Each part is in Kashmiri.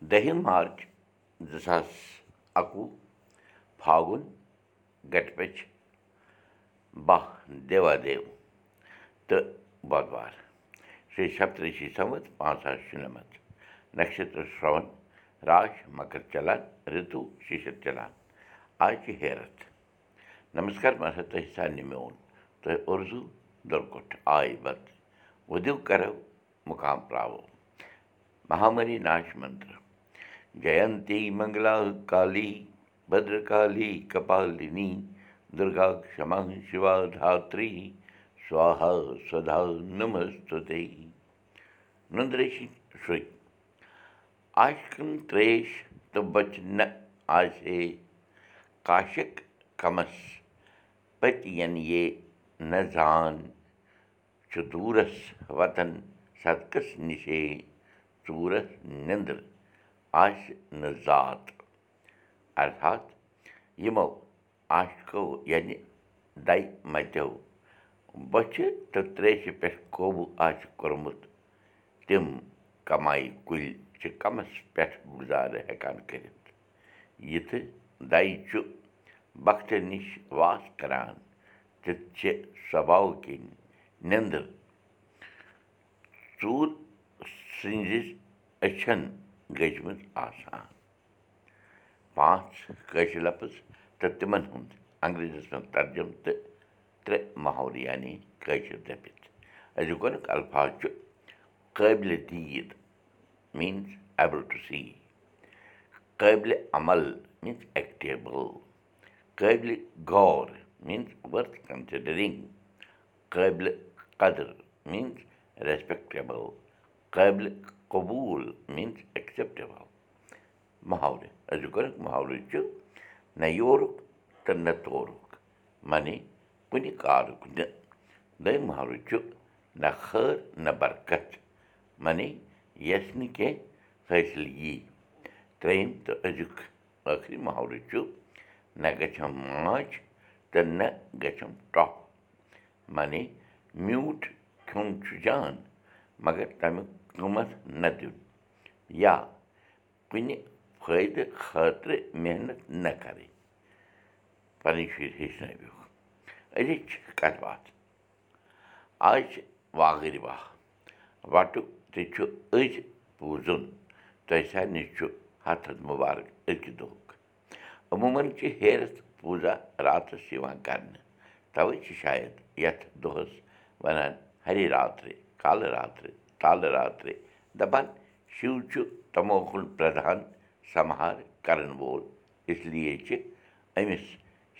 دٔہِم مارٕچ زٕ ساس اَکوُہ فاگُن گَٹپٔچ باہ دیوادیو تہٕ بۄدوار شیٚیہِ سَتتٕرٛشی سَمَتھ پانٛژھ ساس شُنَمَتھ نَشتر شرٛوَن راش مکر چلان رِتوٗ شِشر چلان چھِ ہیرَتھ نمسکار ہسا تۄہہِ سارنٕے میون تۄہہِ اُرزوٗ دُرکُٹھ آے بتہٕ وُدِو کَرو مُقام پرٛاوو مہامٔری ناش منتر جینتی منٛگلا کالی بدرکالی کپالِنی دُرگا کما شِوا دھتری سوہا سدا نمستُتے نُندریش شُرۍ آشکن تریش تہٕ بچہِ نہ آسے کاشک کمس پٔتۍ ین یے نہ زان چھُ دوٗرس آسہِ نہٕ ذات ارتھات یِمو آشکو یعنی دَے مَتیو بۄچھِ تہٕ تریشہِ پٮ۪ٹھ قوبوٗ آسہِ کوٚرمُت تِم کمایہِ کُلۍ چھِ کمس پٮ۪ٹھ گُزارٕ ہٮ۪کان کٔرِتھ یِتھٕ دَے چھُ بختہٕ نِش واس کران تہٕ چھِ سۄباو کِنۍ نیٚنٛدٕر ژوٗر سٕنٛزِ أچھن گٔجمٕژ آسان پانٛژھ کٲشِر لفظ تہٕ تِمن ہُنٛد انگریٖزیس منٛز ترجُم تہٕ ترٛےٚ محور یعنی کٲشِر دٔپِتھ أزیُک گۄڈنیُک الفاظ چھُ قٲبلہِ دیٖد میٖنٕز ایبٕل ٹُو سی قٲبلہِ عمل میٖنٕز ایٚکٹیبٕل قٲبلہِ غور میٖنٕز ؤرٕتھ کَنسِڈرِنٛگ قٲبلہِ قدٕر میٖنٕز ریسپٮ۪کٹیبٕل قٲبلہِ قبوٗل میٖنٕز ایٚکسیپٹیبٕل محاورٕ أزیُک محاورٕ چھُ نہ یورُک تہٕ نہ تورُک معنی کُنہِ کارُک نہٕ دوٚیِم محاورٕ چھُ نہ خٲر نہ برکت معنی یَس نہٕ کیٚنٛہہ حٲصِل یی ترٛیٚیِم تہٕ أزیُک ٲخری محاورٕ چھُ نہ گژھٮ۪م ماچھ تہٕ مگر تَمیُک قۭمَتھ نہ دیُن یا کُنہِ فٲیدٕ خٲطرٕ محنت نہ کَرٕنۍ پَنٕنۍ شُرۍ ہیٚچھنٲوِکھ أزِچ کَتھ باتھ آز چھِ واگٕرۍ واہ وَٹُک تہِ چھُ أزۍ پوٗزُن تۄہہِ سارنٕے چھُ ہَتھ ہَتھ مُبارک أزکہِ دۄہُک عموٗمَن چھِ ہیرَتھ پوٗزا راتَس یِوان کَرنہٕ تَوَے چھِ شاید یَتھ دۄہَس وَنان ہری راترِ کالہٕ راترِ تالہٕ راترِ دَپان شِو چھُ تموکُن پرٛدھان سمہار کَرَن وول اِسلیے چھِ أمِس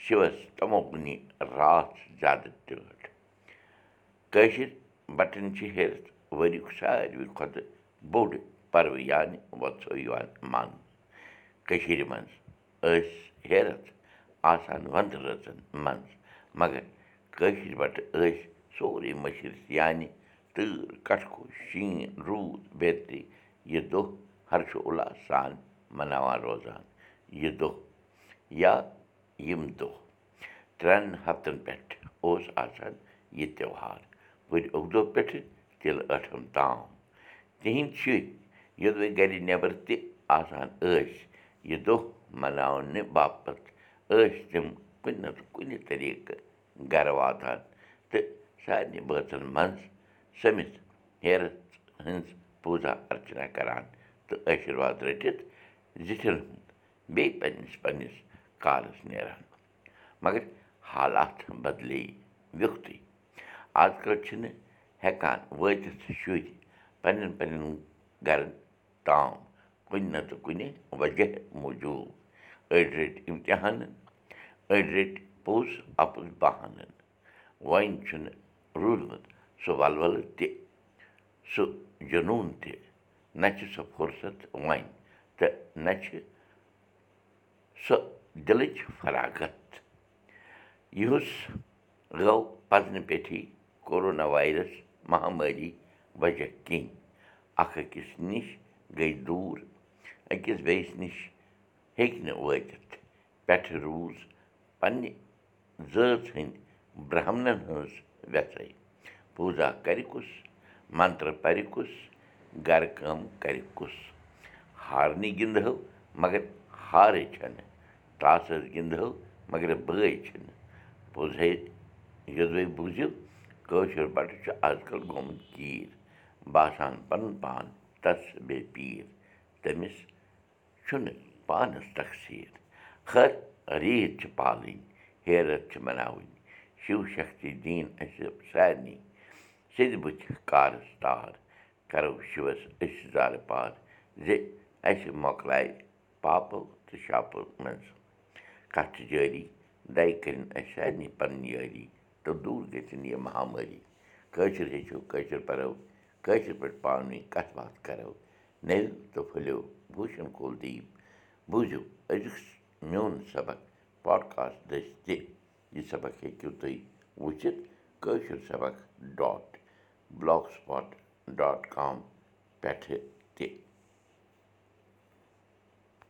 شِوَس تموکُنی راتھ زیادٕ ٹٲٹھ کٲشِر بَٹَن چھِ ہیٚرِتھ ؤریُک ساروی کھۄتہٕ بوٚڑ پَرٕ یعنی وۄژھو یِوان ماننہٕ کٔشیٖرِ منٛز ٲسۍ ہیرَتھ آسان وَندٕ رٲژَن منٛز مگر کٲشِر بَٹہٕ ٲسۍ سورُے مٔشِرِتھ یعنی کَٹھ شیٖن روٗد بیترِ یہِ دۄہ ہرشو اُلاس سان مَناوان روزان یہِ دۄہ یا یِم دۄہ ترٛٮ۪ن ہَفتَن پٮ۪ٹھ اوس آسان یہِ تہوار ؤرۍ اَکہٕ دۄہ پٮ۪ٹھٕ تِلہٕ ٲٹھَم تام تِہِنٛدۍ شُرۍ یوٚدوَے گَرِ نٮ۪بر تہِ آسان ٲسۍ یہِ دۄہ مَناونہٕ باپتھ ٲسۍ تِم کُنہِ نَتہٕ کُنہِ طریٖقہٕ گَرٕ واتان تہٕ سارنٕے بٲژَن منٛز سٔمِتھ ہیرَتھ ہٕنٛز پوٗزا أرچنا کَران تہٕ آشِرواد رٔٹِتھ زِٹھٮ۪ن ہُنٛد بیٚیہِ پنٛنِس پنٛنِس کارَس نیران۔ مگر حالات بَدلے ویُکھتُے آز کَل چھِنہٕ ہٮ۪کان وٲتِتھ شُرۍ پنٛنٮ۪ن پنٛنٮ۪ن گَرَن تام کُنہِ نَتہٕ کُنہِ وجہ موٗجوٗب۔ أڑۍ رٔٹۍ اِمتِحانَن أڑۍ رٔٹۍ پوٚز اَپُز بہانَن۔ وۄنۍ چھُنہٕ روٗدمُت سُہ وَلوَلہٕ تہِ سُہ جنوٗن تہِ نہ چھِ سۄ فُرست وۄنۍ تہٕ نہ چھِ سۄ دِلٕچ فراغت یِہُس گوٚو پَزنہٕ پٮ۪ٹھٕے کورونا وایرَس مہامٲری وجہ کِنۍ اَکھ أکِس نِش گٔے دوٗر أکِس بیٚیِس نِش ہیٚکہِ نہٕ وٲتِتھ پٮ۪ٹھٕ روٗز پنٛنہِ زٲژ ہٕنٛدۍ برٛہمنَن ہٕنٛز وٮ۪ژَے پوٗزا کَرِ کُس منترٛ پَرِ کُس گَرٕ کٲم کَرِ کُس ہارنٕے گِنٛدہو مگر ہارے چھَنہٕ ٹاسَس گِنٛدہو مگر بٲے چھِنہٕ پوٚزے یوٚدوَے بوٗزِو کٲشُر بَٹہٕ چھُ آزکَل گوٚمُت کیٖر باسان پَنُن پان تَس بیٚیہِ پیٖر تٔمِس چھُنہٕ پانَس تقسیٖر خٲر ریٖت چھِ پالٕنۍ ہیرَتھ چھِ مَناوٕنۍ شِو شکتی دیٖن اَسہِ سارنٕے سیٚدِ بٕتھِ کارَس تار کَرو شِوَس زارٕ پار زِ اَسہِ مۄکلایہِ پاپو تہٕ شاپو منٛز کَتھٕ جٲری دَے کٔرِنۍ اَسہِ سارنٕے پَنٕنۍ یٲری تہٕ دوٗر گٔژھِنۍ یہِ مہامٲری کٲشُر ہیٚچھِو کٲشُر پَرو کٲشِر پٲٹھۍ پانہٕ ؤنۍ کَتھ باتھ کَرو نٔو تہٕ پھٔلیو بوٗشَن کول دیٖپ بوٗزِو أزیُک میون سبق پاڈکاسٹ دٔسۍ تہِ یہِ سبق ہیٚکِو تُہۍ وٕچھِتھ Kashur Sabak dot blogspot dot com پٮ۪ٹھٕ تہِ